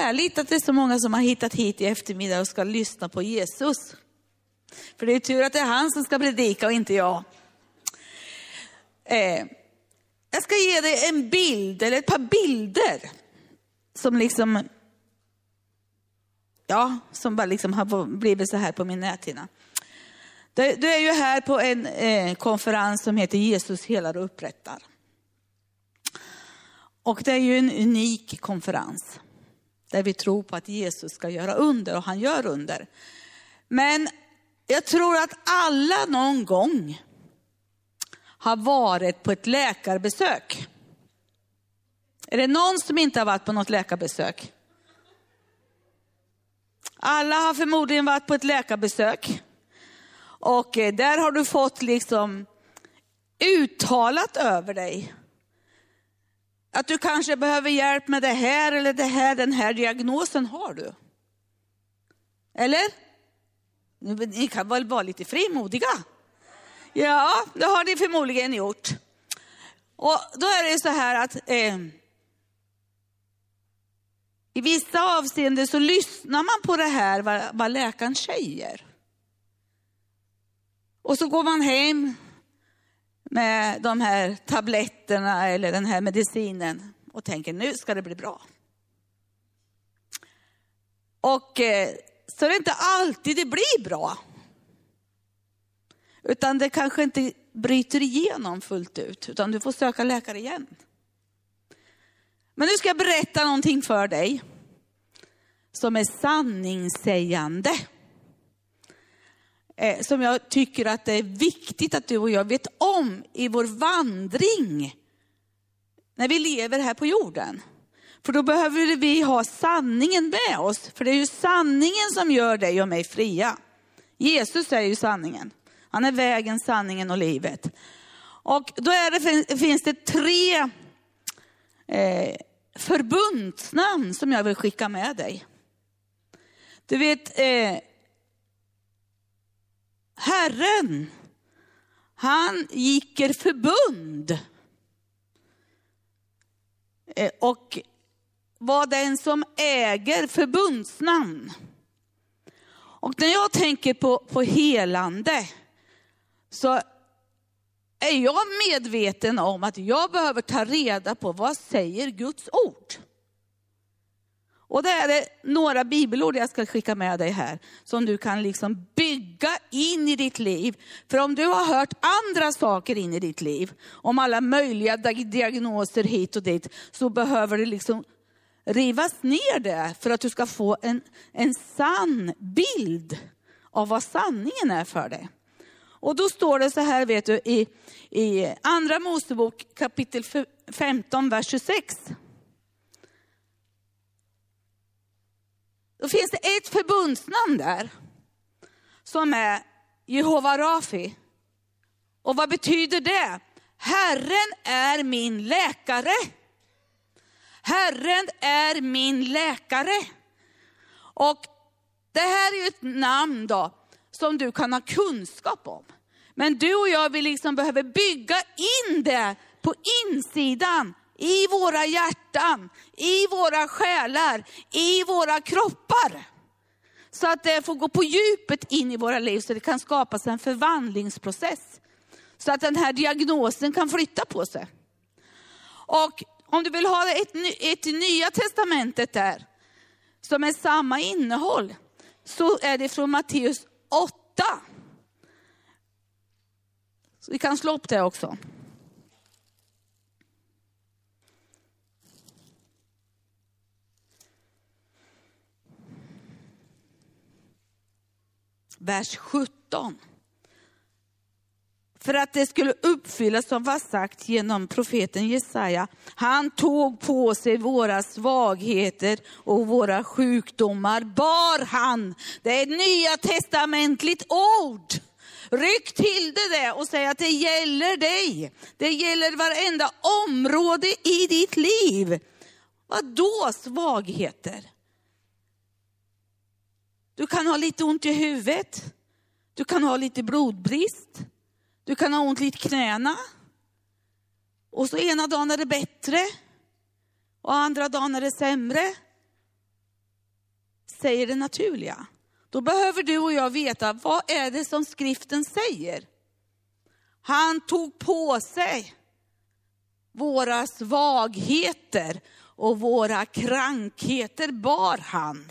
härligt att det är så många som har hittat hit i eftermiddag och ska lyssna på Jesus. För det är tur att det är han som ska predika och inte jag. Eh, jag ska ge dig en bild, eller ett par bilder, som liksom, ja, som bara liksom har blivit så här på min näthinna. Du är ju här på en eh, konferens som heter Jesus helar och upprättar. Och det är ju en unik konferens. Där vi tror på att Jesus ska göra under och han gör under. Men jag tror att alla någon gång har varit på ett läkarbesök. Är det någon som inte har varit på något läkarbesök? Alla har förmodligen varit på ett läkarbesök. Och eh, där har du fått liksom uttalat över dig att du kanske behöver hjälp med det här eller det här, den här diagnosen har du. Eller? Ni kan väl vara lite frimodiga? Ja, det har ni förmodligen gjort. Och då är det så här att eh, i vissa avseenden så lyssnar man på det här vad, vad läkaren säger. Och så går man hem med de här tabletterna eller den här medicinen och tänker nu ska det bli bra. Och eh, så är det inte alltid det blir bra. Utan det kanske inte bryter igenom fullt ut, utan du får söka läkare igen. Men nu ska jag berätta någonting för dig som är sanningssägande. Eh, som jag tycker att det är viktigt att du och jag vet om i vår vandring när vi lever här på jorden. För då behöver vi ha sanningen med oss, för det är ju sanningen som gör dig och mig fria. Jesus är ju sanningen. Han är vägen, sanningen och livet. Och då det, finns det tre eh, förbundsnamn som jag vill skicka med dig. Du vet, eh, Herren, han gicker förbund. Eh, och var den som äger förbundsnamn. Och när jag tänker på, på helande så är jag medveten om att jag behöver ta reda på vad säger Guds ord. Och det är det några bibelord jag ska skicka med dig här, som du kan liksom bygga in i ditt liv. För om du har hört andra saker in i ditt liv, om alla möjliga diagnoser hit och dit, så behöver det liksom rivas ner det för att du ska få en, en sann bild av vad sanningen är för dig. Och då står det så här vet du i, i andra Mosebok kapitel 15, vers 26. Då finns det ett förbundsnamn där som är Jehova Rafi. Och vad betyder det? Herren är min läkare. Herren är min läkare. Och det här är ju ett namn då som du kan ha kunskap om. Men du och jag, vi liksom behöver bygga in det på insidan, i våra hjärtan, i våra själar, i våra kroppar. Så att det får gå på djupet in i våra liv så det kan skapas en förvandlingsprocess. Så att den här diagnosen kan flytta på sig. Och om du vill ha ett, ett nya testamentet där, som är samma innehåll, så är det från Matteus 8. Så vi kan slå upp det också. Vers 17 för att det skulle uppfyllas som var sagt genom profeten Jesaja. Han tog på sig våra svagheter och våra sjukdomar bar han. Det är ett nya testamentligt ord. Ryck till det där och säg att det gäller dig. Det gäller varenda område i ditt liv. Vad då svagheter? Du kan ha lite ont i huvudet. Du kan ha lite blodbrist. Du kan ha ont i knäna. Och så ena dagen är det bättre och andra dagen är det sämre. säger det naturliga. Då behöver du och jag veta, vad är det som skriften säger? Han tog på sig våra svagheter och våra krankheter bar han.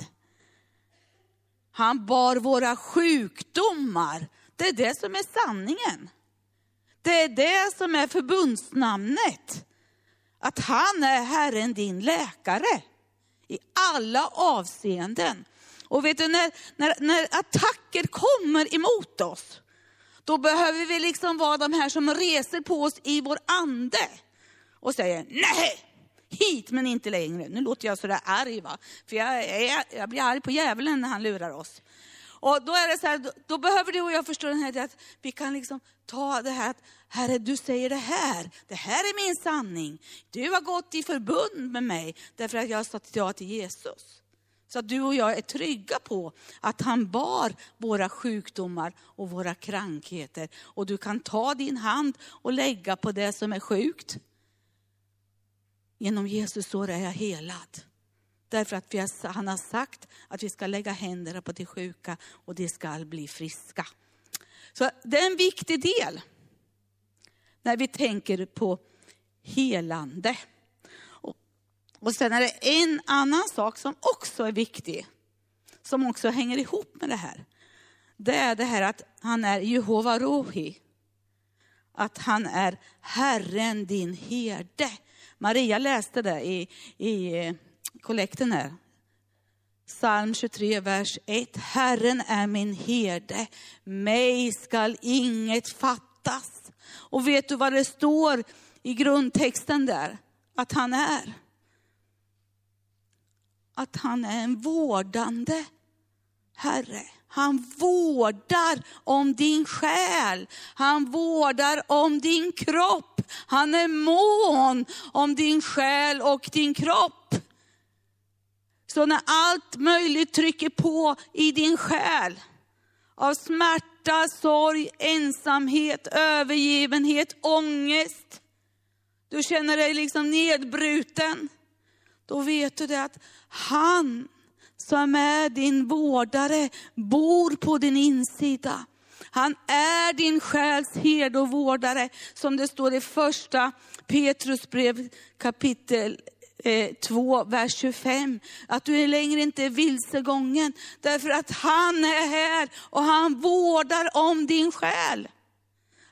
Han bar våra sjukdomar. Det är det som är sanningen. Det är det som är förbundsnamnet. Att han är Herren din läkare i alla avseenden. Och vet du, när, när, när attacker kommer emot oss, då behöver vi liksom vara de här som reser på oss i vår ande och säger nej, hit men inte längre. Nu låter jag sådär arg va, för jag, jag, jag blir arg på djävulen när han lurar oss. Och då är det så här, då, då, behöver du och jag förstå den här, att vi kan liksom ta det här att, Herre du säger det här, det här är min sanning. Du har gått i förbund med mig därför att jag har sagt ja till Jesus. Så att du och jag är trygga på att han bar våra sjukdomar och våra krankheter. Och du kan ta din hand och lägga på det som är sjukt. Genom Jesus sår är jag helad. Därför att har, han har sagt att vi ska lägga händerna på de sjuka och de ska bli friska. Så det är en viktig del när vi tänker på helande. Och sen är det en annan sak som också är viktig, som också hänger ihop med det här. Det är det här att han är Jehova Rohi. Att han är Herren din herde. Maria läste det i, i eh, kollekten här. Psalm 23, vers 1. Herren är min herde, mig skall inget fattas. Och vet du vad det står i grundtexten där? Att han är att han är en vårdande Herre. Han vårdar om din själ. Han vårdar om din kropp. Han är mån om din själ och din kropp. Så när allt möjligt trycker på i din själ, av smärta, sorg, ensamhet, övergivenhet, ångest. Du känner dig liksom nedbruten. Då vet du det att han som är din vårdare bor på din insida. Han är din själs herde och vårdare, som det står i första Petrus brev kapitel 2, eh, vers 25. Att du är längre inte är vilsegången, därför att han är här och han vårdar om din själ.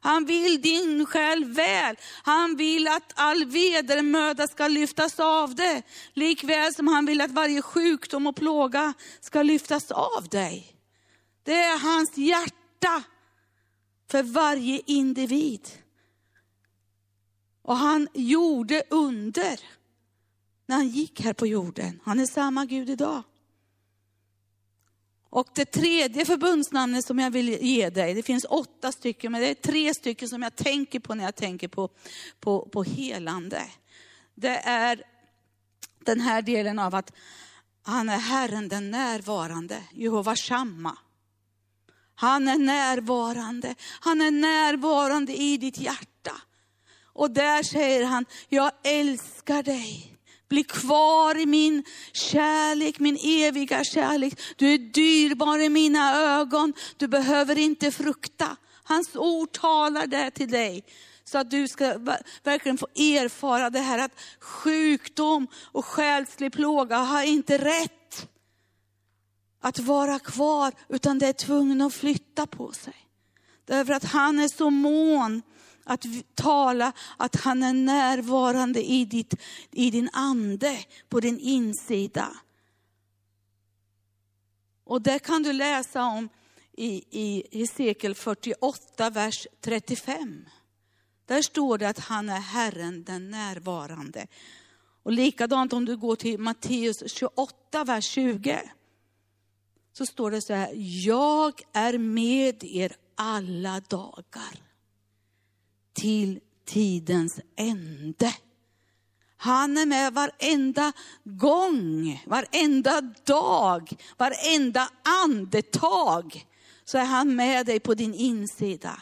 Han vill din själ väl. Han vill att all vedermöda ska lyftas av dig. Likväl som han vill att varje sjukdom och plåga ska lyftas av dig. Det är hans hjärta för varje individ. Och han gjorde under när han gick här på jorden. Han är samma Gud idag. Och det tredje förbundsnamnet som jag vill ge dig, det finns åtta stycken, men det är tre stycken som jag tänker på när jag tänker på, på, på helande. Det är den här delen av att han är Herren den närvarande, Jehova Shamma. Han är närvarande, han är närvarande i ditt hjärta. Och där säger han, jag älskar dig. Bli kvar i min kärlek, min eviga kärlek. Du är dyrbar i mina ögon. Du behöver inte frukta. Hans ord talar det till dig. Så att du ska verkligen få erfara det här att sjukdom och själslig plåga har inte rätt att vara kvar, utan det är tvungen att flytta på sig. Därför att han är så mån att tala att han är närvarande i, ditt, i din ande, på din insida. Och det kan du läsa om i, i Hesekiel 48, vers 35. Där står det att han är Herren den närvarande. Och likadant om du går till Matteus 28, vers 20. Så står det så här, jag är med er alla dagar till tidens ände. Han är med varenda gång, varenda dag, varenda andetag. Så är han med dig på din insida.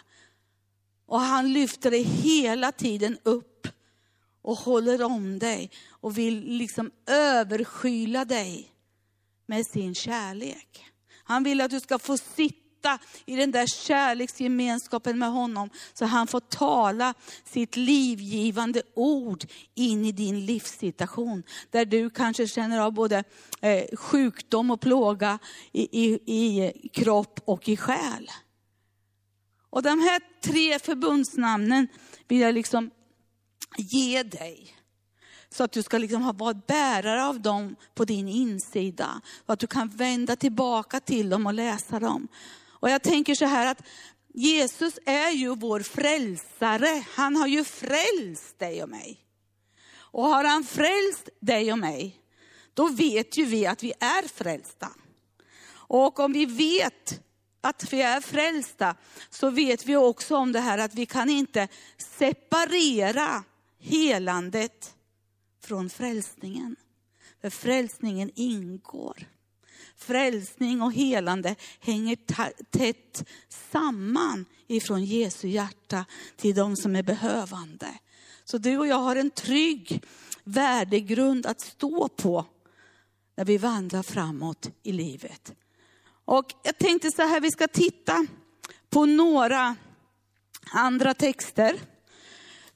Och han lyfter dig hela tiden upp och håller om dig och vill liksom överskyla dig med sin kärlek. Han vill att du ska få sitta i den där kärleksgemenskapen med honom, så han får tala sitt livgivande ord in i din livssituation. Där du kanske känner av både eh, sjukdom och plåga i, i, i kropp och i själ. Och de här tre förbundsnamnen vill jag liksom ge dig. Så att du ska liksom vara bärare av dem på din insida. Och att du kan vända tillbaka till dem och läsa dem. Och jag tänker så här att Jesus är ju vår frälsare. Han har ju frälst dig och mig. Och har han frälst dig och mig, då vet ju vi att vi är frälsta. Och om vi vet att vi är frälsta, så vet vi också om det här att vi kan inte separera helandet från frälsningen. För frälsningen ingår. Frälsning och helande hänger tätt samman ifrån Jesu hjärta till de som är behövande. Så du och jag har en trygg värdegrund att stå på när vi vandrar framåt i livet. Och jag tänkte så här, vi ska titta på några andra texter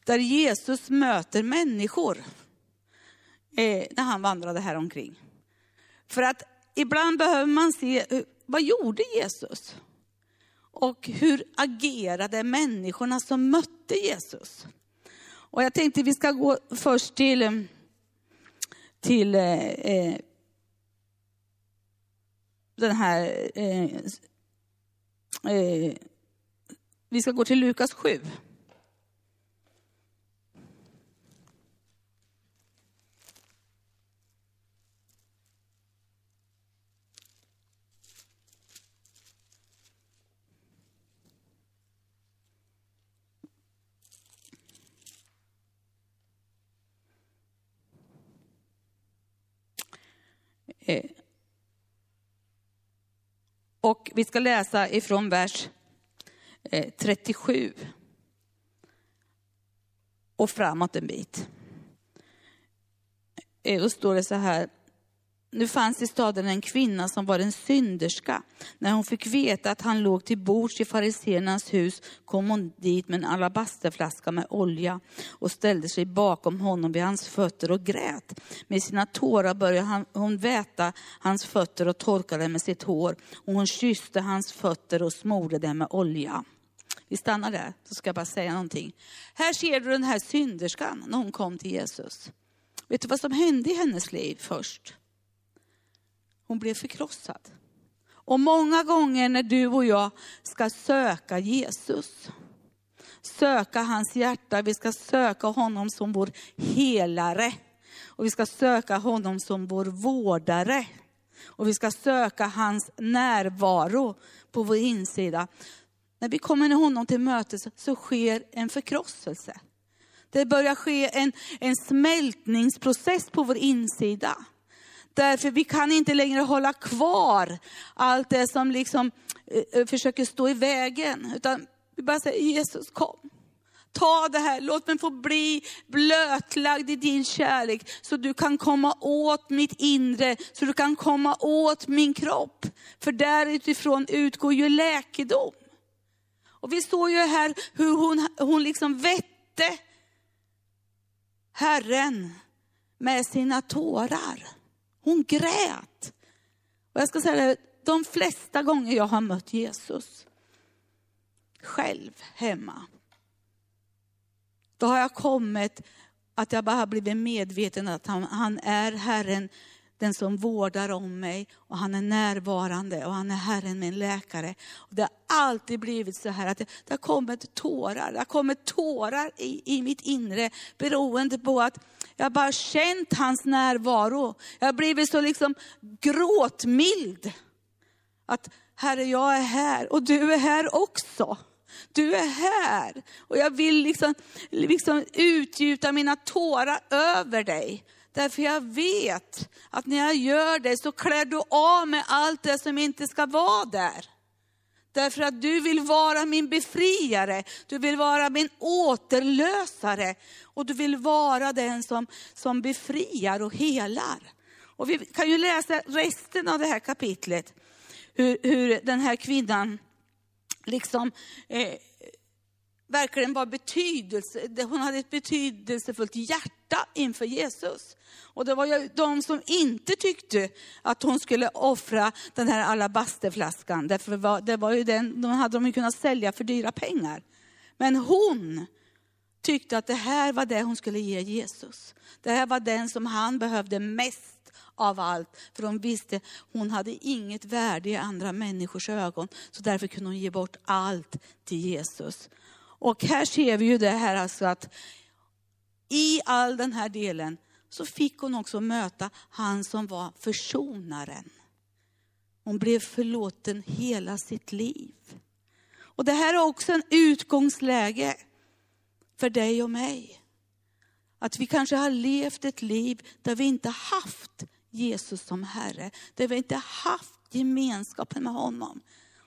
där Jesus möter människor eh, när han vandrade här omkring. För att ibland behöver man se, vad gjorde Jesus? Och hur agerade människorna som mötte Jesus? Och jag tänkte vi ska gå först till, till eh, eh den här, eh, eh, vi ska gå till Lukas 7. Eh, och vi ska läsa ifrån vers eh, 37 och framåt en bit. Eh, Då står det så här, nu fanns i staden en kvinna som var en synderska. När hon fick veta att han låg till bords i fariseernas hus kom hon dit med en alabasterflaska med olja och ställde sig bakom honom vid hans fötter och grät. Med sina tårar började hon väta hans fötter och torka dem med sitt hår. Och hon kysste hans fötter och smorde dem med olja. Vi stannar där, så ska jag bara säga någonting. Här ser du den här synderskan när hon kom till Jesus. Vet du vad som hände i hennes liv först? Hon blev förkrossad. Och många gånger när du och jag ska söka Jesus, söka hans hjärta, vi ska söka honom som vår helare. Och vi ska söka honom som vår vårdare. Och vi ska söka hans närvaro på vår insida. När vi kommer honom till mötes så sker en förkrosselse. Det börjar ske en, en smältningsprocess på vår insida. Därför vi kan inte längre hålla kvar allt det som liksom eh, eh, försöker stå i vägen. Utan vi bara säger, Jesus kom. Ta det här, låt mig få bli blötlagd i din kärlek. Så du kan komma åt mitt inre, så du kan komma åt min kropp. För där utifrån utgår ju läkedom. Och vi såg ju här hur hon, hon liksom vette Herren med sina tårar. Hon grät. Och jag ska säga det, de flesta gånger jag har mött Jesus själv hemma, då har jag kommit att jag bara har blivit medveten att han, han är Herren, den som vårdar om mig och han är närvarande och han är Herren min läkare. Och det har alltid blivit så här att det, det har kommit tårar, det har kommit tårar i, i mitt inre beroende på att jag bara känt hans närvaro. Jag har blivit så liksom gråtmild. Att Herre, jag är här och du är här också. Du är här och jag vill liksom, liksom utgjuta mina tårar över dig. Därför jag vet att när jag gör det så klär du av mig allt det som inte ska vara där. Därför att du vill vara min befriare, du vill vara min återlösare och du vill vara den som, som befriar och helar. Och vi kan ju läsa resten av det här kapitlet, hur, hur den här kvinnan liksom eh, verkligen var betydelse, hon hade ett betydelsefullt hjärta inför Jesus. Och det var ju de som inte tyckte att hon skulle offra den här alabasterflaskan, därför det var ju den, de hade de ju kunnat sälja för dyra pengar. Men hon tyckte att det här var det hon skulle ge Jesus. Det här var den som han behövde mest av allt. För hon visste hon hade inget värde i andra människors ögon. Så därför kunde hon ge bort allt till Jesus. Och här ser vi ju det här alltså att i all den här delen så fick hon också möta han som var försonaren. Hon blev förlåten hela sitt liv. Och det här är också en utgångsläge för dig och mig. Att vi kanske har levt ett liv där vi inte haft Jesus som Herre, där vi inte haft gemenskapen med honom.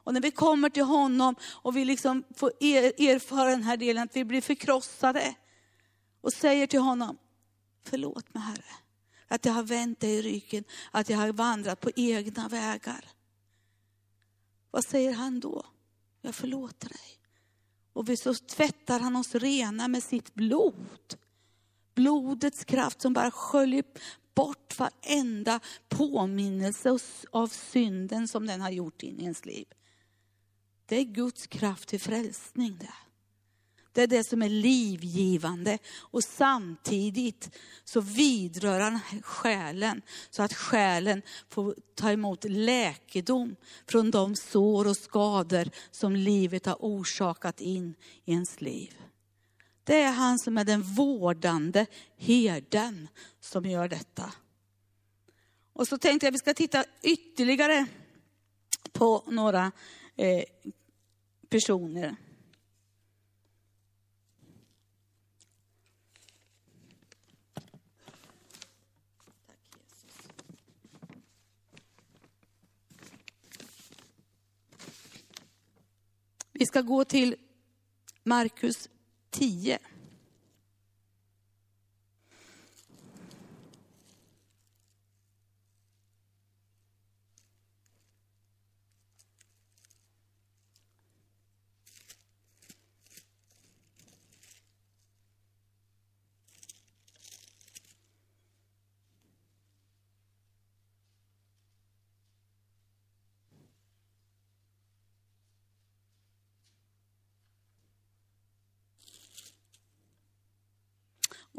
Och när vi kommer till honom och vi liksom får erfara den här delen, att vi blir förkrossade och säger till honom, förlåt mig Herre, att jag har vänt dig i ryggen, att jag har vandrat på egna vägar. Vad säger han då? Jag förlåter dig. Och så tvättar han oss rena med sitt blod. Blodets kraft som bara sköljer bort varenda påminnelse av synden som den har gjort in i ens liv. Det är Guds kraft till frälsning det. Det är det som är livgivande och samtidigt så vidrör han själen så att själen får ta emot läkedom från de sår och skador som livet har orsakat in i ens liv. Det är han som är den vårdande herden som gör detta. Och så tänkte jag att vi ska titta ytterligare på några eh, personer. Vi ska gå till Markus 10.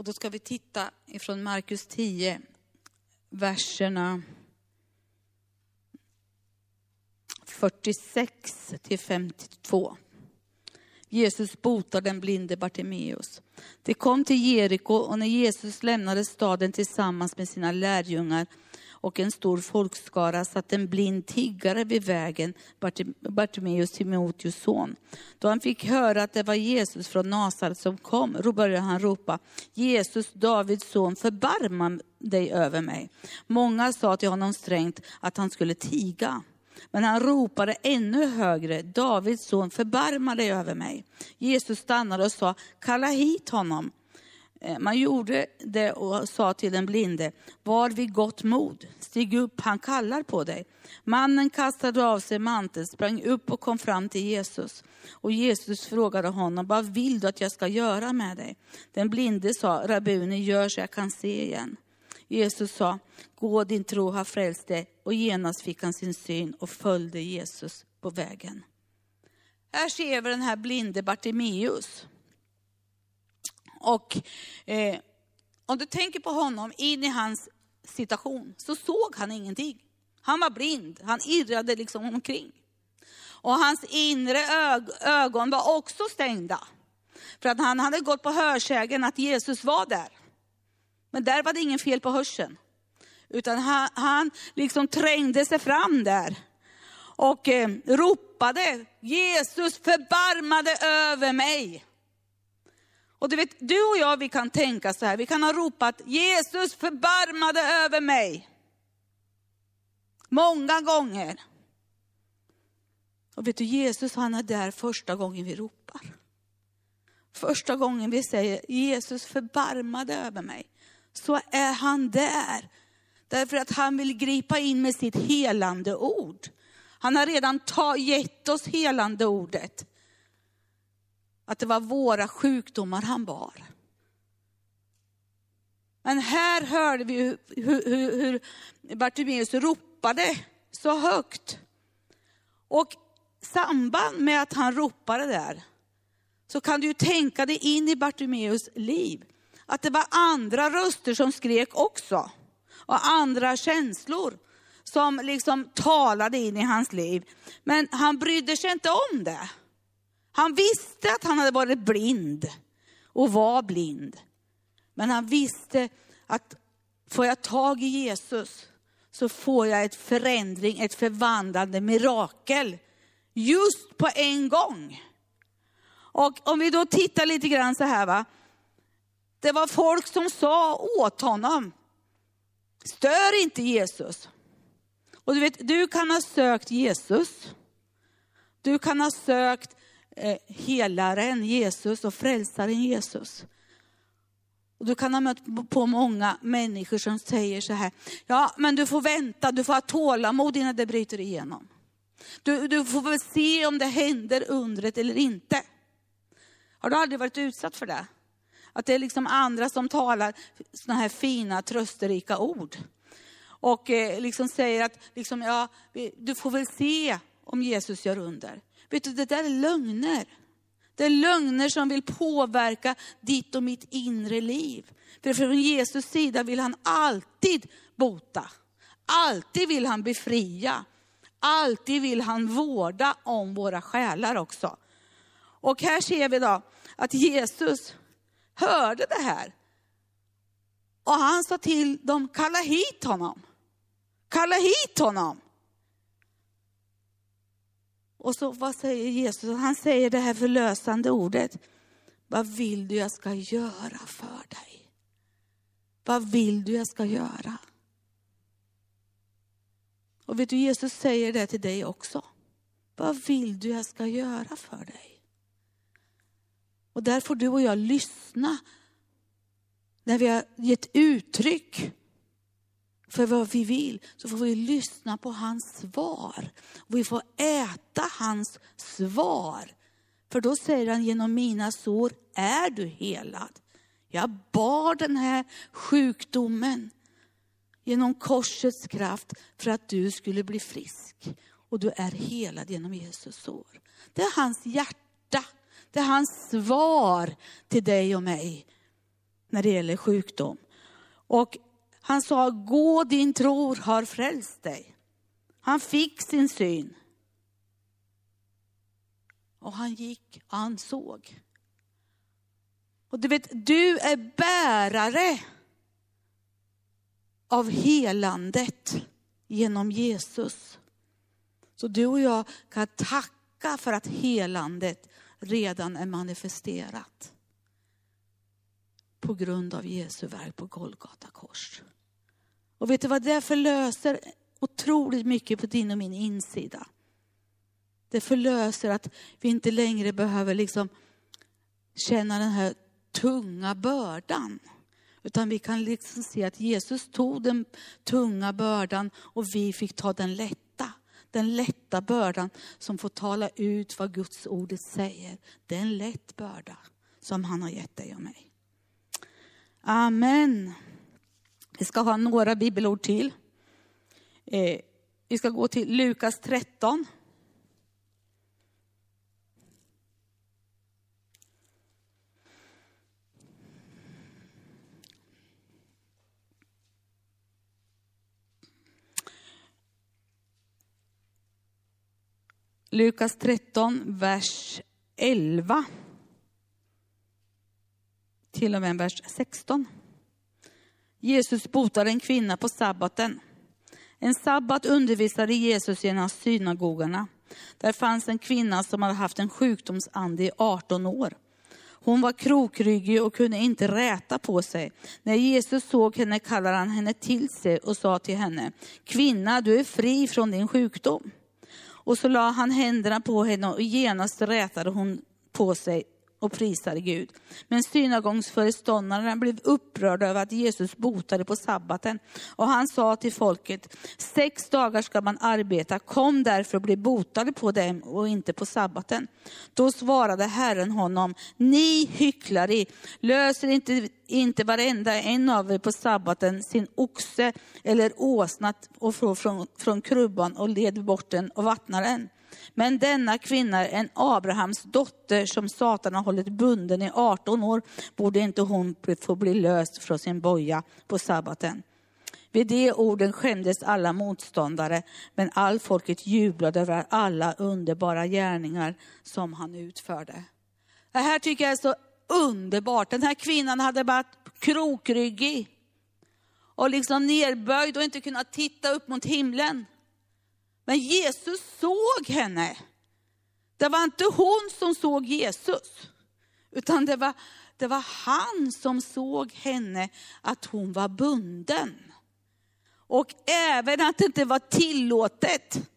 Och då ska vi titta ifrån Markus 10, verserna 46 till 52. Jesus botar den blinde Bartimeus. De kom till Jeriko och när Jesus lämnade staden tillsammans med sina lärjungar och en stor folkskara satt en blind tiggare vid vägen, Bartimeus Timoteus son. Då han fick höra att det var Jesus från Nasaret som kom, började han ropa, Jesus, Davids son, förbarma dig över mig. Många sa till honom strängt att han skulle tiga. Men han ropade ännu högre, Davids son, förbarma dig över mig. Jesus stannade och sa, kalla hit honom. Eh, man gjorde det och sa till den blinde, var vid gott mod, stig upp, han kallar på dig. Mannen kastade av sig manteln, sprang upp och kom fram till Jesus. Och Jesus frågade honom, vad vill du att jag ska göra med dig? Den blinde sa, rabbuni, gör så jag kan se igen. Jesus sa, gå din tro har frälst dig. Och genast fick han sin syn och följde Jesus på vägen. Här ser vi den här blinde Bartimeus. Och eh, om du tänker på honom in i hans situation så såg han ingenting. Han var blind, han irrade liksom omkring. Och hans inre ög ögon var också stängda. För att han hade gått på hörsägen att Jesus var där. Men där var det ingen fel på hörseln. Utan han, han liksom trängde sig fram där. Och eh, ropade, Jesus förbarmade över mig. Och du vet, du och jag vi kan tänka så här, vi kan ha ropat Jesus förbarmade över mig. Många gånger. Och vet du, Jesus han är där första gången vi ropar. Första gången vi säger Jesus förbarmade över mig, så är han där. Därför att han vill gripa in med sitt helande ord. Han har redan ta, gett oss helande ordet. Att det var våra sjukdomar han bar. Men här hörde vi hur, hur, hur Bartimeus ropade så högt. Och samband med att han ropade där, så kan du ju tänka dig in i Bartimeus liv. Att det var andra röster som skrek också. Och andra känslor som liksom talade in i hans liv. Men han brydde sig inte om det. Han visste att han hade varit blind och var blind. Men han visste att får jag tag i Jesus så får jag ett förändring, ett förvandlande mirakel. Just på en gång. Och om vi då tittar lite grann så här va. Det var folk som sa åt honom, stör inte Jesus. Och du vet, du kan ha sökt Jesus. Du kan ha sökt eh, helaren Jesus och frälsaren Jesus. Och du kan ha mött på många människor som säger så här, ja men du får vänta, du får ha tålamod innan det bryter igenom. Du, du får väl se om det händer undret eller inte. Har du aldrig varit utsatt för det? Att det är liksom andra som talar sådana här fina trösterika ord. Och eh, liksom säger att liksom, ja, du får väl se om Jesus gör under. Vet du, det där är lögner. Det är lögner som vill påverka ditt och mitt inre liv. För från Jesus sida vill han alltid bota. Alltid vill han befria. Alltid vill han vårda om våra själar också. Och här ser vi då att Jesus hörde det här. Och han sa till dem, kalla hit honom. Kalla hit honom. Och så vad säger Jesus? Han säger det här förlösande ordet. Vad vill du jag ska göra för dig? Vad vill du jag ska göra? Och vet du, Jesus säger det till dig också. Vad vill du jag ska göra för dig? Och där får du och jag lyssna när vi har gett uttryck för vad vi vill, så får vi lyssna på hans svar. Och vi får äta hans svar. För då säger han, genom mina sår är du helad. Jag bar den här sjukdomen genom korsets kraft för att du skulle bli frisk. Och du är helad genom Jesus sår. Det är hans hjärta. Det är hans svar till dig och mig när det gäller sjukdom. Och han sa, gå din tro har frälst dig. Han fick sin syn. Och han gick och han såg. Och du vet, du är bärare av helandet genom Jesus. Så du och jag kan tacka för att helandet redan är manifesterat. På grund av Jesu verk på Golgata kors. Och vet du vad det förlöser otroligt mycket på din och min insida. Det förlöser att vi inte längre behöver liksom känna den här tunga bördan. Utan vi kan liksom se att Jesus tog den tunga bördan och vi fick ta den lätta. Den lätta bördan som får tala ut vad Guds ordet säger. Det är en lätt börda som han har gett dig och mig. Amen. Vi ska ha några bibelord till. Eh, vi ska gå till Lukas 13. Lukas 13, vers 11. Till och med vers 16. Jesus botade en kvinna på sabbaten. En sabbat undervisade Jesus i en av synagogorna. Där fanns en kvinna som hade haft en sjukdomsande i 18 år. Hon var krokryggig och kunde inte räta på sig. När Jesus såg henne kallade han henne till sig och sa till henne, kvinna du är fri från din sjukdom. Och så la han händerna på henne och genast rätade hon på sig och prisade Gud. Men synagogföreståndaren blev upprörd över att Jesus botade på sabbaten. Och han sa till folket, sex dagar ska man arbeta, kom därför och bli botade på dem och inte på sabbaten. Då svarade Herren honom, ni hycklare, löser inte, inte varenda en av er på sabbaten sin oxe eller åsna och från, från, från krubban och leder bort den och vattnar den. Men denna kvinna är en Abrahams dotter som Satan har hållit bunden i 18 år. Borde inte hon få bli löst från sin boja på sabbaten? Vid de orden skämdes alla motståndare, men all folket jublade över alla underbara gärningar som han utförde. Det här tycker jag är så underbart. Den här kvinnan hade varit krokryggig och liksom nerböjd och inte kunnat titta upp mot himlen. Men Jesus såg henne. Det var inte hon som såg Jesus, utan det var, det var han som såg henne, att hon var bunden. Och även att det inte var tillåtet,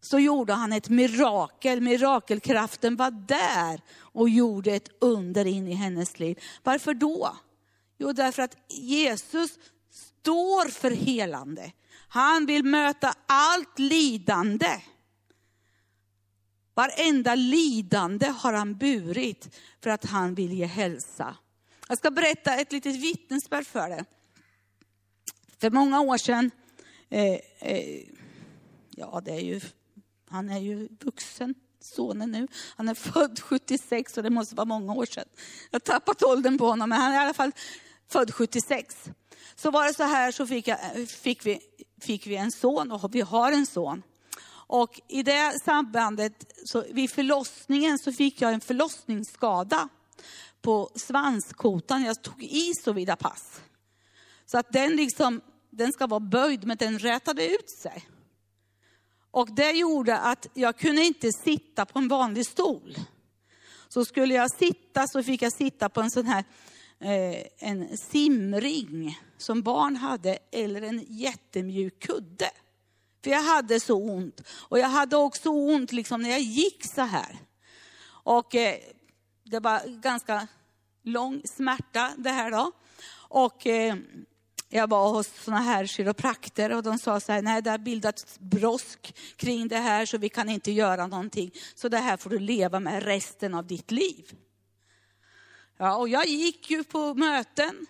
så gjorde han ett mirakel. Mirakelkraften var där och gjorde ett under in i hennes liv. Varför då? Jo, därför att Jesus står för helande. Han vill möta allt lidande. Varenda lidande har han burit för att han vill ge hälsa. Jag ska berätta ett litet vittnesbörd för dig. För många år sedan, eh, eh, ja det är ju, han är ju vuxen, sonen nu. Han är född 76 och det måste vara många år sedan. Jag har tappat åldern på honom, men han är i alla fall född 76. Så var det så här så fick, jag, eh, fick vi fick vi en son och vi har en son. Och i det sambandet, så vid förlossningen så fick jag en förlossningsskada på svanskotan. Jag tog i så vida pass. Så att den liksom, den ska vara böjd men den rätade ut sig. Och det gjorde att jag kunde inte sitta på en vanlig stol. Så skulle jag sitta så fick jag sitta på en sån här Eh, en simring som barn hade eller en jättemjuk kudde. För jag hade så ont. Och jag hade också ont liksom när jag gick så här. Och eh, det var ganska lång smärta det här då. Och eh, jag var hos såna här kiroprakter och de sa så här, nej det har bildats brosk kring det här så vi kan inte göra någonting. Så det här får du leva med resten av ditt liv. Ja, och jag gick ju på möten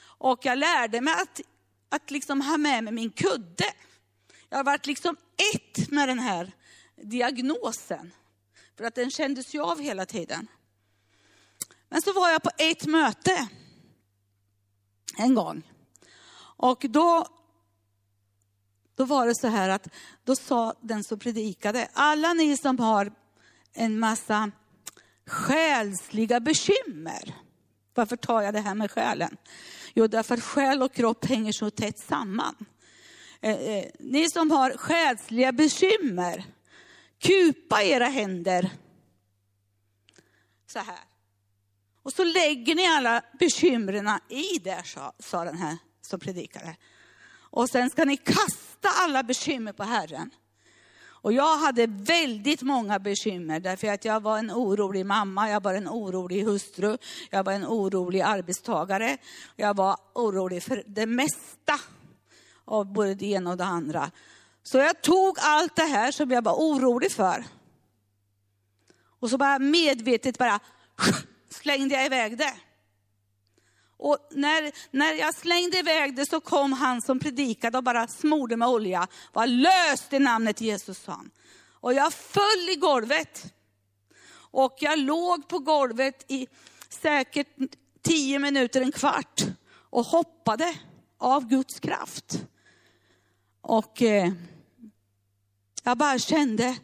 och jag lärde mig att, att liksom ha med mig min kudde. Jag har varit liksom ett med den här diagnosen. För att den kändes ju av hela tiden. Men så var jag på ett möte en gång. Och då, då var det så här att då sa den som predikade, alla ni som har en massa själsliga bekymmer. Varför tar jag det här med själen? Jo, därför att själ och kropp hänger så tätt samman. Eh, eh, ni som har själsliga bekymmer, kupa era händer så här. Och så lägger ni alla bekymren i det, sa, sa den här som predikade. Och sen ska ni kasta alla bekymmer på Herren. Och jag hade väldigt många bekymmer därför att jag var en orolig mamma, jag var en orolig hustru, jag var en orolig arbetstagare. Jag var orolig för det mesta av både det ena och det andra. Så jag tog allt det här som jag var orolig för. Och så bara medvetet bara slängde jag iväg det. Och när, när jag slängde iväg det så kom han som predikade och bara smorde med olja. Var löst i namnet Jesus, sa han. Och jag föll i golvet. Och jag låg på golvet i säkert tio minuter, en kvart och hoppade av Guds kraft. Och eh, jag bara kände,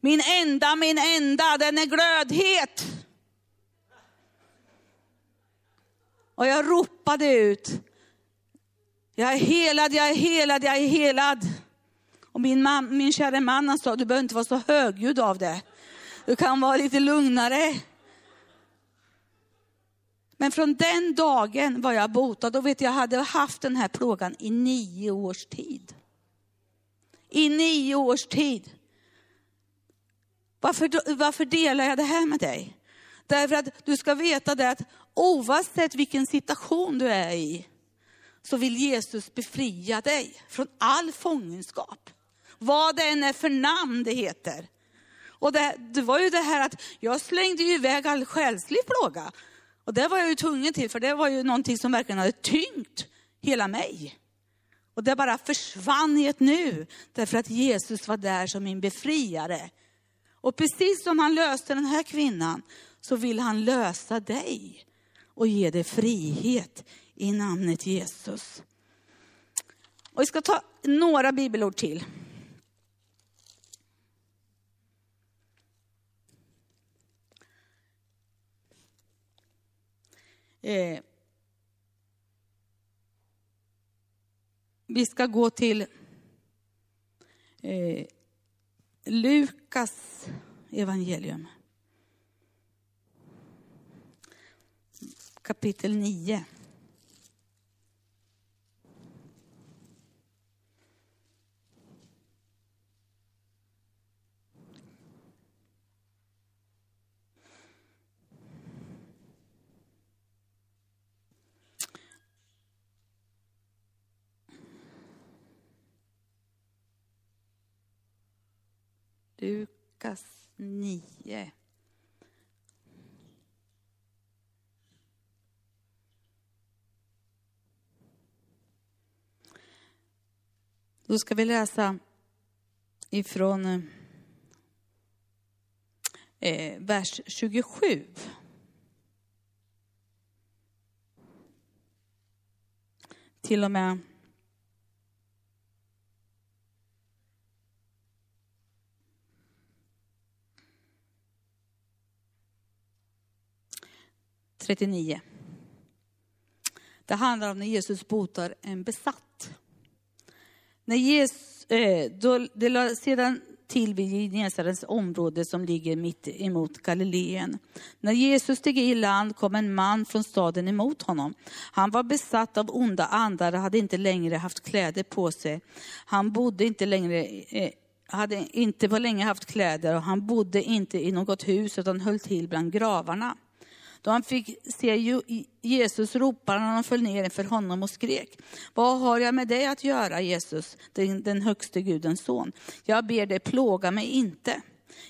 min enda, min enda, den är glödhet. Och jag ropade ut, jag är helad, jag är helad, jag är helad. Och min, man, min kära man han sa, du behöver inte vara så högljudd av det. Du kan vara lite lugnare. Men från den dagen var jag botad och vet jag hade haft den här plågan i nio års tid. I nio års tid. Varför, varför delar jag det här med dig? Därför att du ska veta det att oavsett vilken situation du är i, så vill Jesus befria dig från all fångenskap. Vad det än är för namn det heter. Och det, det var ju det här att jag slängde ju iväg all själslig plåga. Och det var jag ju tvungen till, för det var ju någonting som verkligen hade tyngt hela mig. Och det bara försvann i ett nu, därför att Jesus var där som min befriare. Och precis som han löste den här kvinnan, så vill han lösa dig och ge dig frihet i namnet Jesus. Och vi ska ta några bibelord till. Eh, vi ska gå till eh, Lukas evangelium. Kapitel 9. Lukas 9. Då ska vi läsa ifrån eh, eh vers 27. Till och med 39. Det handlar om när Jesus botar en besatt. När Jesus, eh, då, det lade sedan till vid Genesarets område som ligger mitt emot Galileen. När Jesus steg i land kom en man från staden emot honom. Han var besatt av onda andar och hade inte längre haft kläder på sig. Han bodde inte längre eh, hade inte på länge haft kläder och han bodde inte i något hus utan höll till bland gravarna. Då han fick se Jesus ropade han och föll ner inför honom och skrek. Vad har jag med dig att göra Jesus, den, den högste Gudens son? Jag ber dig plåga mig inte.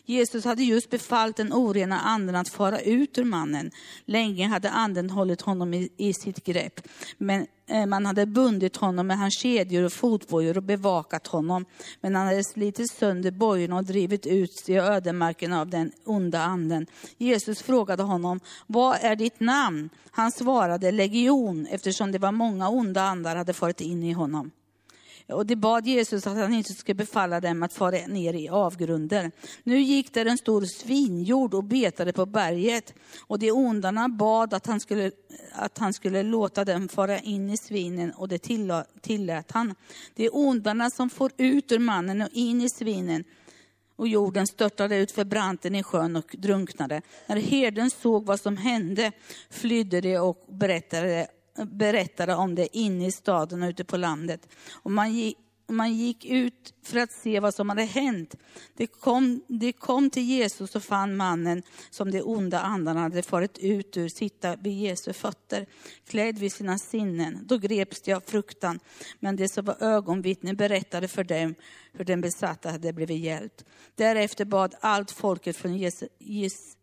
Jesus hade just befallt den orena anden att fara ut ur mannen. Länge hade anden hållit honom i, i sitt grepp. Men eh, man hade bundit honom med hans kedjor och fotbojor och bevakat honom. Men han hade slitit sönder bojorna och drivit ut i ödemarken av den onda anden. Jesus frågade honom, vad är ditt namn? Han svarade legion, eftersom det var många onda andar hade farit in i honom. Och de bad Jesus att han inte skulle befalla dem att fara ner i avgrunden. Nu gick där en stor svinjord och betade på berget. Och de ondarna bad att han skulle, att han skulle låta dem fara in i svinen och det tillät han. De ondarna som får ut ur mannen och in i svinen och jorden störtade ut för branten i sjön och drunknade. När herden såg vad som hände flydde de och berättade berättade om det inne i staden och ute på landet. Och man och man gick ut för att se vad som hade hänt. Det kom, det kom till Jesus och fann mannen som de onda andarna hade farit ut ur sitta vid Jesu fötter, klädd vid sina sinnen. Då greps de av fruktan, men det som var ögonvittnen berättade för dem hur den besatta hade blivit hjälpt. Därefter bad allt folket från Jesus,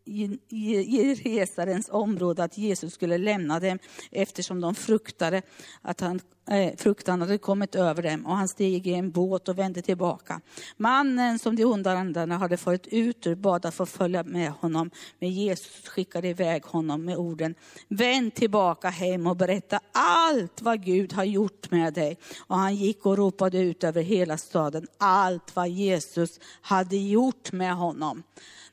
resarens område att Jesus skulle lämna dem eftersom de fruktade att han, eh, fruktan hade kommit över dem och han steg i en båt och vände tillbaka. Mannen som de onda andarna hade farit ut ur bad att få följa med honom men Jesus skickade iväg honom med orden Vänd tillbaka hem och berätta allt vad Gud har gjort med dig. Och han gick och ropade ut över hela staden allt vad Jesus hade gjort med honom.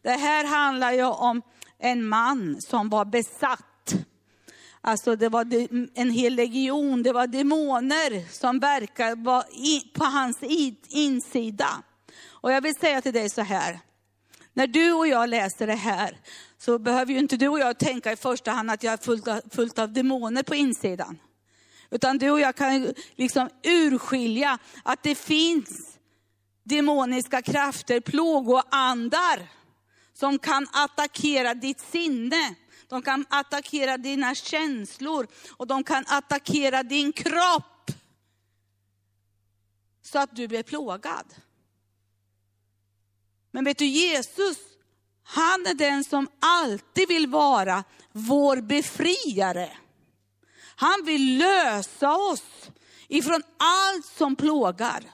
Det här handlar ju om en man som var besatt. Alltså det var en hel legion, det var demoner som verkade på hans insida. Och jag vill säga till dig så här, när du och jag läser det här så behöver ju inte du och jag tänka i första hand att jag är fullt av, fullt av demoner på insidan. Utan du och jag kan liksom urskilja att det finns demoniska krafter, plågoandar som kan attackera ditt sinne. De kan attackera dina känslor och de kan attackera din kropp. Så att du blir plågad. Men vet du, Jesus, han är den som alltid vill vara vår befriare. Han vill lösa oss ifrån allt som plågar.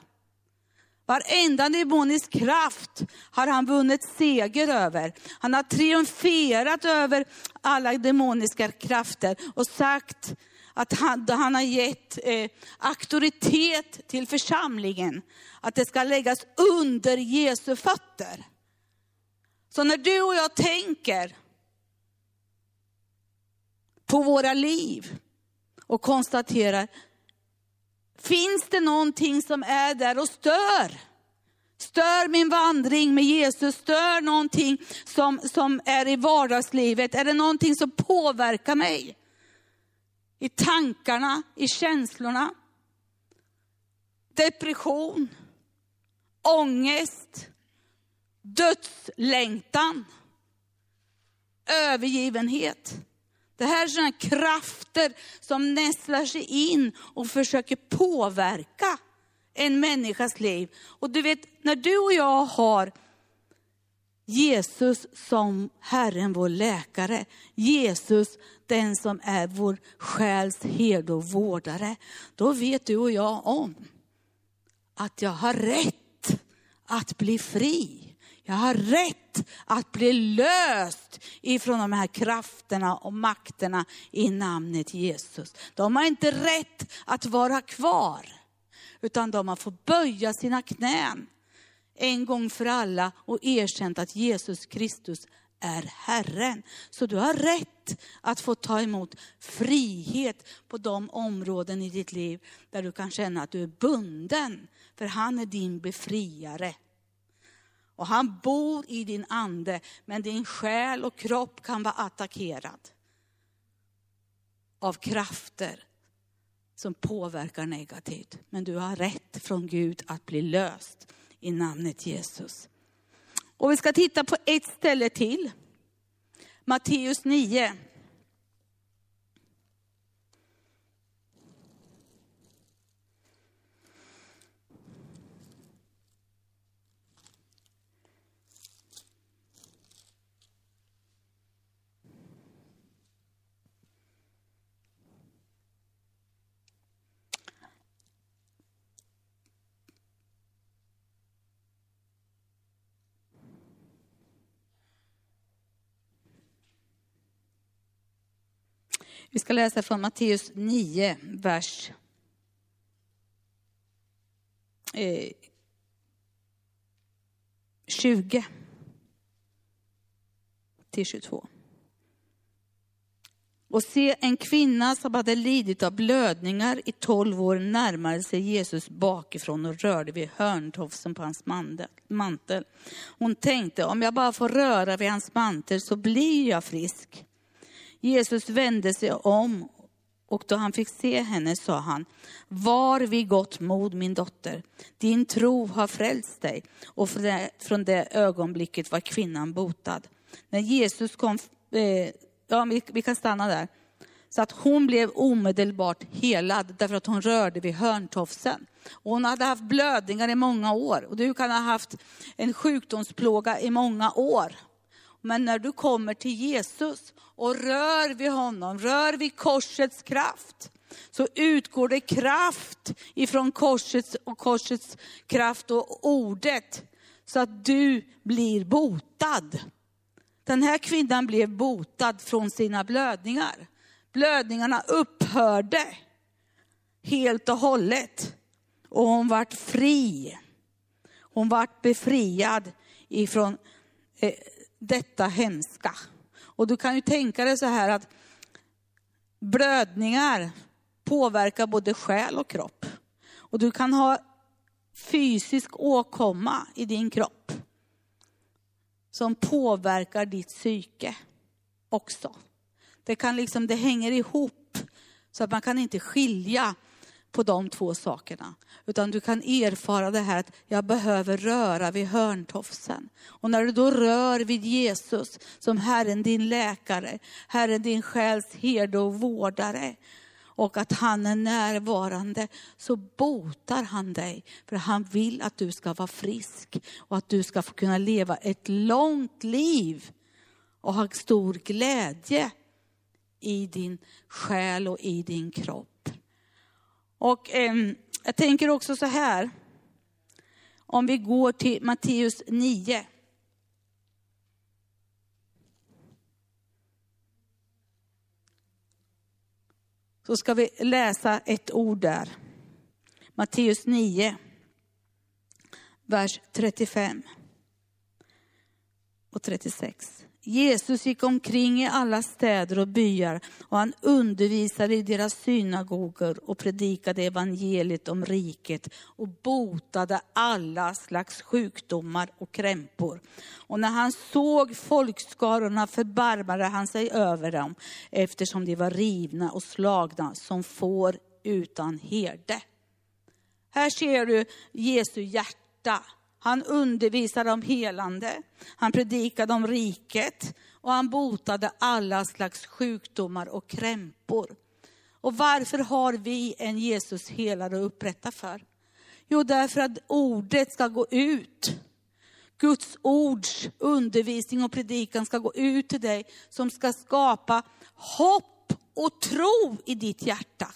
Varenda demonisk kraft har han vunnit seger över. Han har triumferat över alla demoniska krafter och sagt att han, han har gett eh, auktoritet till församlingen. Att det ska läggas under Jesu fötter. Så när du och jag tänker på våra liv och konstaterar, finns det någonting som är där och stör? Stör min vandring med Jesus, stör någonting som, som är i vardagslivet. Är det någonting som påverkar mig? I tankarna, i känslorna. Depression, ångest, dödslängtan, övergivenhet. Det här är sådana krafter som nästlar sig in och försöker påverka en människas liv. Och du vet, när du och jag har Jesus som Herren, vår läkare. Jesus, den som är vår själs herde och vårdare. Då vet du och jag om att jag har rätt att bli fri. Jag har rätt att bli löst ifrån de här krafterna och makterna i namnet Jesus. De har inte rätt att vara kvar, utan de har fått böja sina knän en gång för alla och erkänt att Jesus Kristus är Herren. Så du har rätt att få ta emot frihet på de områden i ditt liv där du kan känna att du är bunden. För han är din befriare. Och han bor i din ande, men din själ och kropp kan vara attackerad av krafter som påverkar negativt. Men du har rätt från Gud att bli löst i namnet Jesus. Och vi ska titta på ett ställe till. Matteus 9. Vi ska läsa från Matteus 9, vers eh, 20 till 22. Och se, en kvinna som hade lidit av blödningar i tolv år närmade sig Jesus bakifrån och rörde vid hörntofsen på hans mantel. Hon tänkte, om jag bara får röra vid hans mantel så blir jag frisk. Jesus vände sig om och då han fick se henne sa han, var vid gott mod min dotter, din tro har frälst dig. Och från det, från det ögonblicket var kvinnan botad. När Jesus kom, eh, ja vi, vi kan stanna där. Så att hon blev omedelbart helad därför att hon rörde vid hörntofsen. Och hon hade haft blödningar i många år och du kan ha haft en sjukdomsplåga i många år. Men när du kommer till Jesus och rör vid honom, rör vid korsets kraft, så utgår det kraft ifrån korsets och korsets kraft och ordet, så att du blir botad. Den här kvinnan blev botad från sina blödningar. Blödningarna upphörde helt och hållet. Och hon vart fri. Hon vart befriad ifrån eh, detta hemska. Och du kan ju tänka dig så här att blödningar påverkar både själ och kropp. Och du kan ha fysisk åkomma i din kropp som påverkar ditt psyke också. Det, kan liksom, det hänger ihop så att man kan inte skilja på de två sakerna. Utan du kan erfara det här att jag behöver röra vid hörntofsen. Och när du då rör vid Jesus som Herren din läkare, Herren din själs herde och vårdare, och att han är närvarande, så botar han dig. För han vill att du ska vara frisk och att du ska få kunna leva ett långt liv och ha stor glädje i din själ och i din kropp. Och eh, jag tänker också så här, om vi går till Matteus 9. Så ska vi läsa ett ord där. Matteus 9, vers 35 och 36. Jesus gick omkring i alla städer och byar och han undervisade i deras synagogor och predikade evangeliet om riket och botade alla slags sjukdomar och krämpor. Och när han såg folkskarorna förbarmade han sig över dem eftersom de var rivna och slagna som får utan herde. Här ser du Jesu hjärta han undervisade om helande, han predikade om riket och han botade alla slags sjukdomar och krämpor. Och varför har vi en Jesus helare att upprätta för? Jo, därför att ordet ska gå ut. Guds ords undervisning och predikan ska gå ut till dig som ska skapa hopp och tro i ditt hjärta.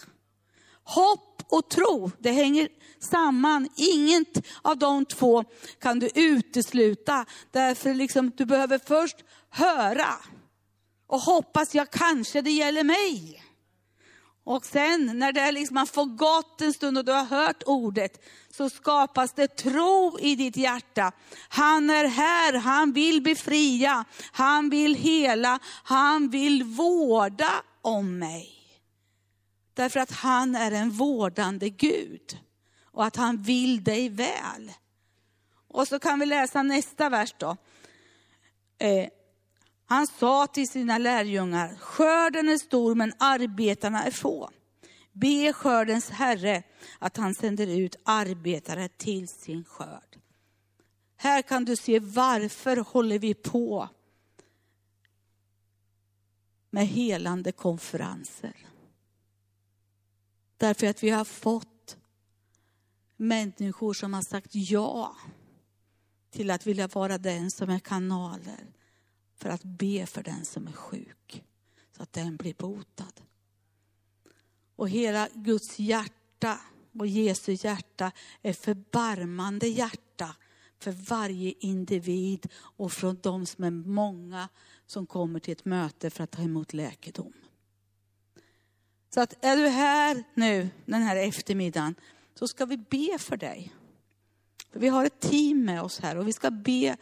Hopp och tro, det hänger samman. Inget av de två kan du utesluta. Därför liksom, du behöver först höra och hoppas, ja kanske det gäller mig. Och sen när det liksom har fått gått en stund och du har hört ordet, så skapas det tro i ditt hjärta. Han är här, han vill befria, han vill hela, han vill vårda om mig. Därför att han är en vårdande Gud och att han vill dig väl. Och så kan vi läsa nästa vers då. Eh, han sa till sina lärjungar, skörden är stor men arbetarna är få. Be skördens herre att han sänder ut arbetare till sin skörd. Här kan du se varför håller vi på med helande konferenser. Därför att vi har fått människor som har sagt ja till att vilja vara den som är kanaler för att be för den som är sjuk, så att den blir botad. Och hela Guds hjärta och Jesu hjärta är förbarmande hjärta för varje individ och från de som är många som kommer till ett möte för att ta emot läkedom. Så att är du här nu den här eftermiddagen så ska vi be för dig. För vi har ett team med oss här och vi ska be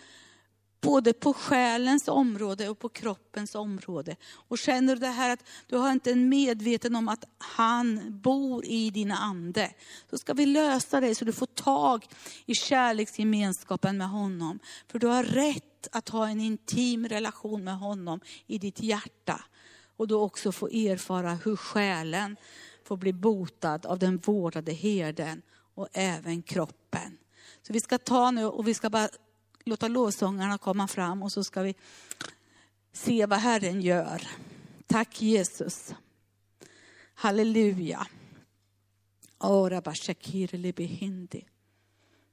både på själens område och på kroppens område. Och känner du det här att du har inte en medveten om att han bor i din ande, så ska vi lösa det så du får tag i kärleksgemenskapen med honom. För du har rätt att ha en intim relation med honom i ditt hjärta och då också få erfara hur själen får bli botad av den vårdade herden och även kroppen. Så vi ska ta nu och vi ska bara låta lovsångarna komma fram och så ska vi se vad Herren gör. Tack Jesus. Halleluja. Ora bashakir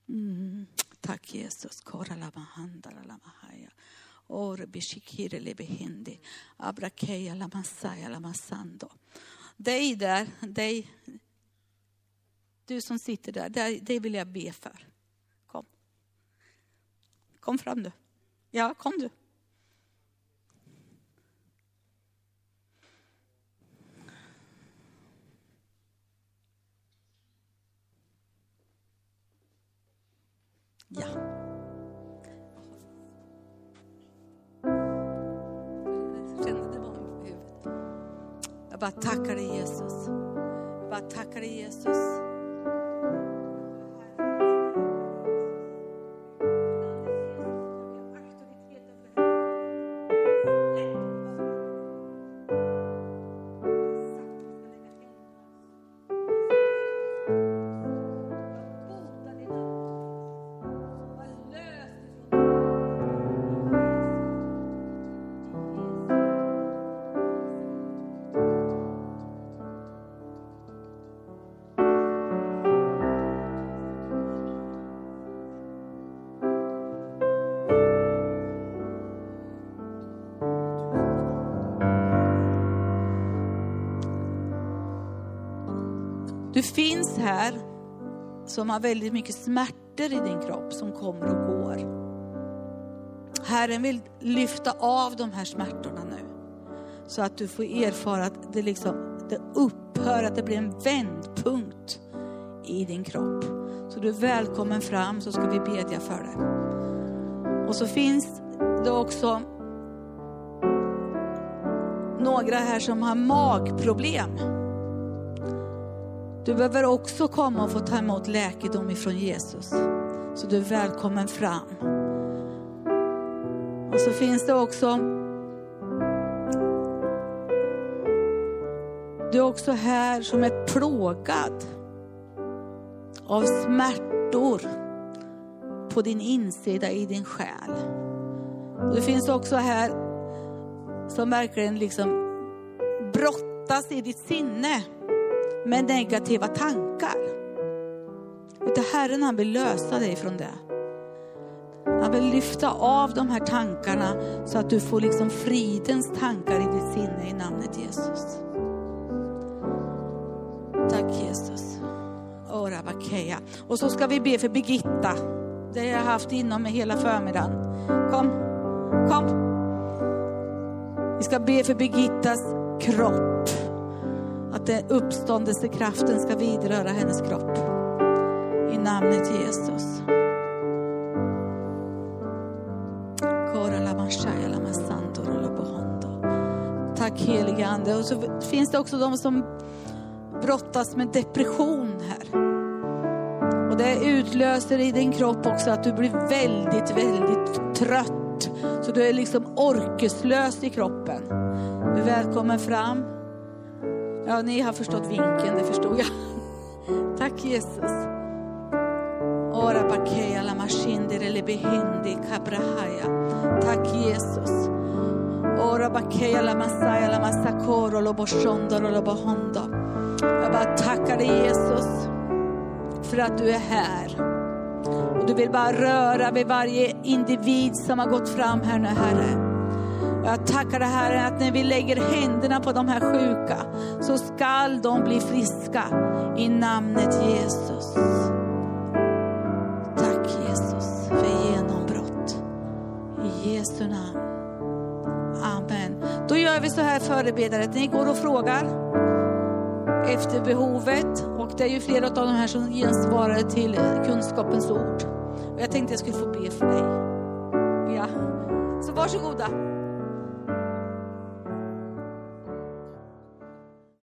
mm. Tack Jesus handara lama haya. Bishikire lebehindi. Abrakeya lamasaya. Dig där, dig, du som sitter där, dig, dig vill jag be för. Kom. Kom fram du. Ja, kom du. Ja. Jag bara tackar dig Jesus. Jag bara tackar dig Jesus. Du finns här som har väldigt mycket smärtor i din kropp som kommer och går. Herren vill lyfta av de här smärtorna nu. Så att du får erfara att det, liksom, det upphör, att det blir en vändpunkt i din kropp. Så du är välkommen fram så ska vi bedja för dig. Och så finns det också några här som har magproblem. Du behöver också komma och få ta emot läkedom ifrån Jesus. Så du är välkommen fram. Och så finns det också Du är också här som är plågad av smärtor på din insida i din själ. Du finns också här som verkligen liksom brottas i ditt sinne med negativa tankar. Utan Herren han vill lösa dig från det. Han vill lyfta av de här tankarna så att du får liksom fridens tankar i ditt sinne i namnet Jesus. Tack Jesus. Ora. Och så ska vi be för Birgitta. Det har jag haft inom mig hela förmiddagen. Kom, kom. Vi ska be för Birgittas kropp. Att den uppståndelsekraften ska vidröra hennes kropp. I namnet Jesus. Tack helige Ande. Och så finns det också de som brottas med depression här. Och det utlöser i din kropp också att du blir väldigt, väldigt trött. Så du är liksom orkeslös i kroppen. Du är välkommen fram. Ja, ni har förstått vinkeln, det förstod jag. Tack Jesus. Ora la le behindi kabrahaya. Tack Jesus. Ora la masaya la masakoro lo boshondoro lo bohondo. Jag bara tackar dig Jesus för att du är här. Och du vill bara röra vid varje individ som har gått fram här nu Herre. Och jag tackar dig Herre att när vi lägger händerna på de här sjuka så skall de bli friska i namnet Jesus. Tack Jesus för genombrott. I Jesu namn. Amen. Då gör vi så här förebedare att ni går och frågar efter behovet. Och det är ju flera av de här som gensvarade till kunskapens ord. Och jag tänkte jag skulle få be för dig. Ja, så varsågoda.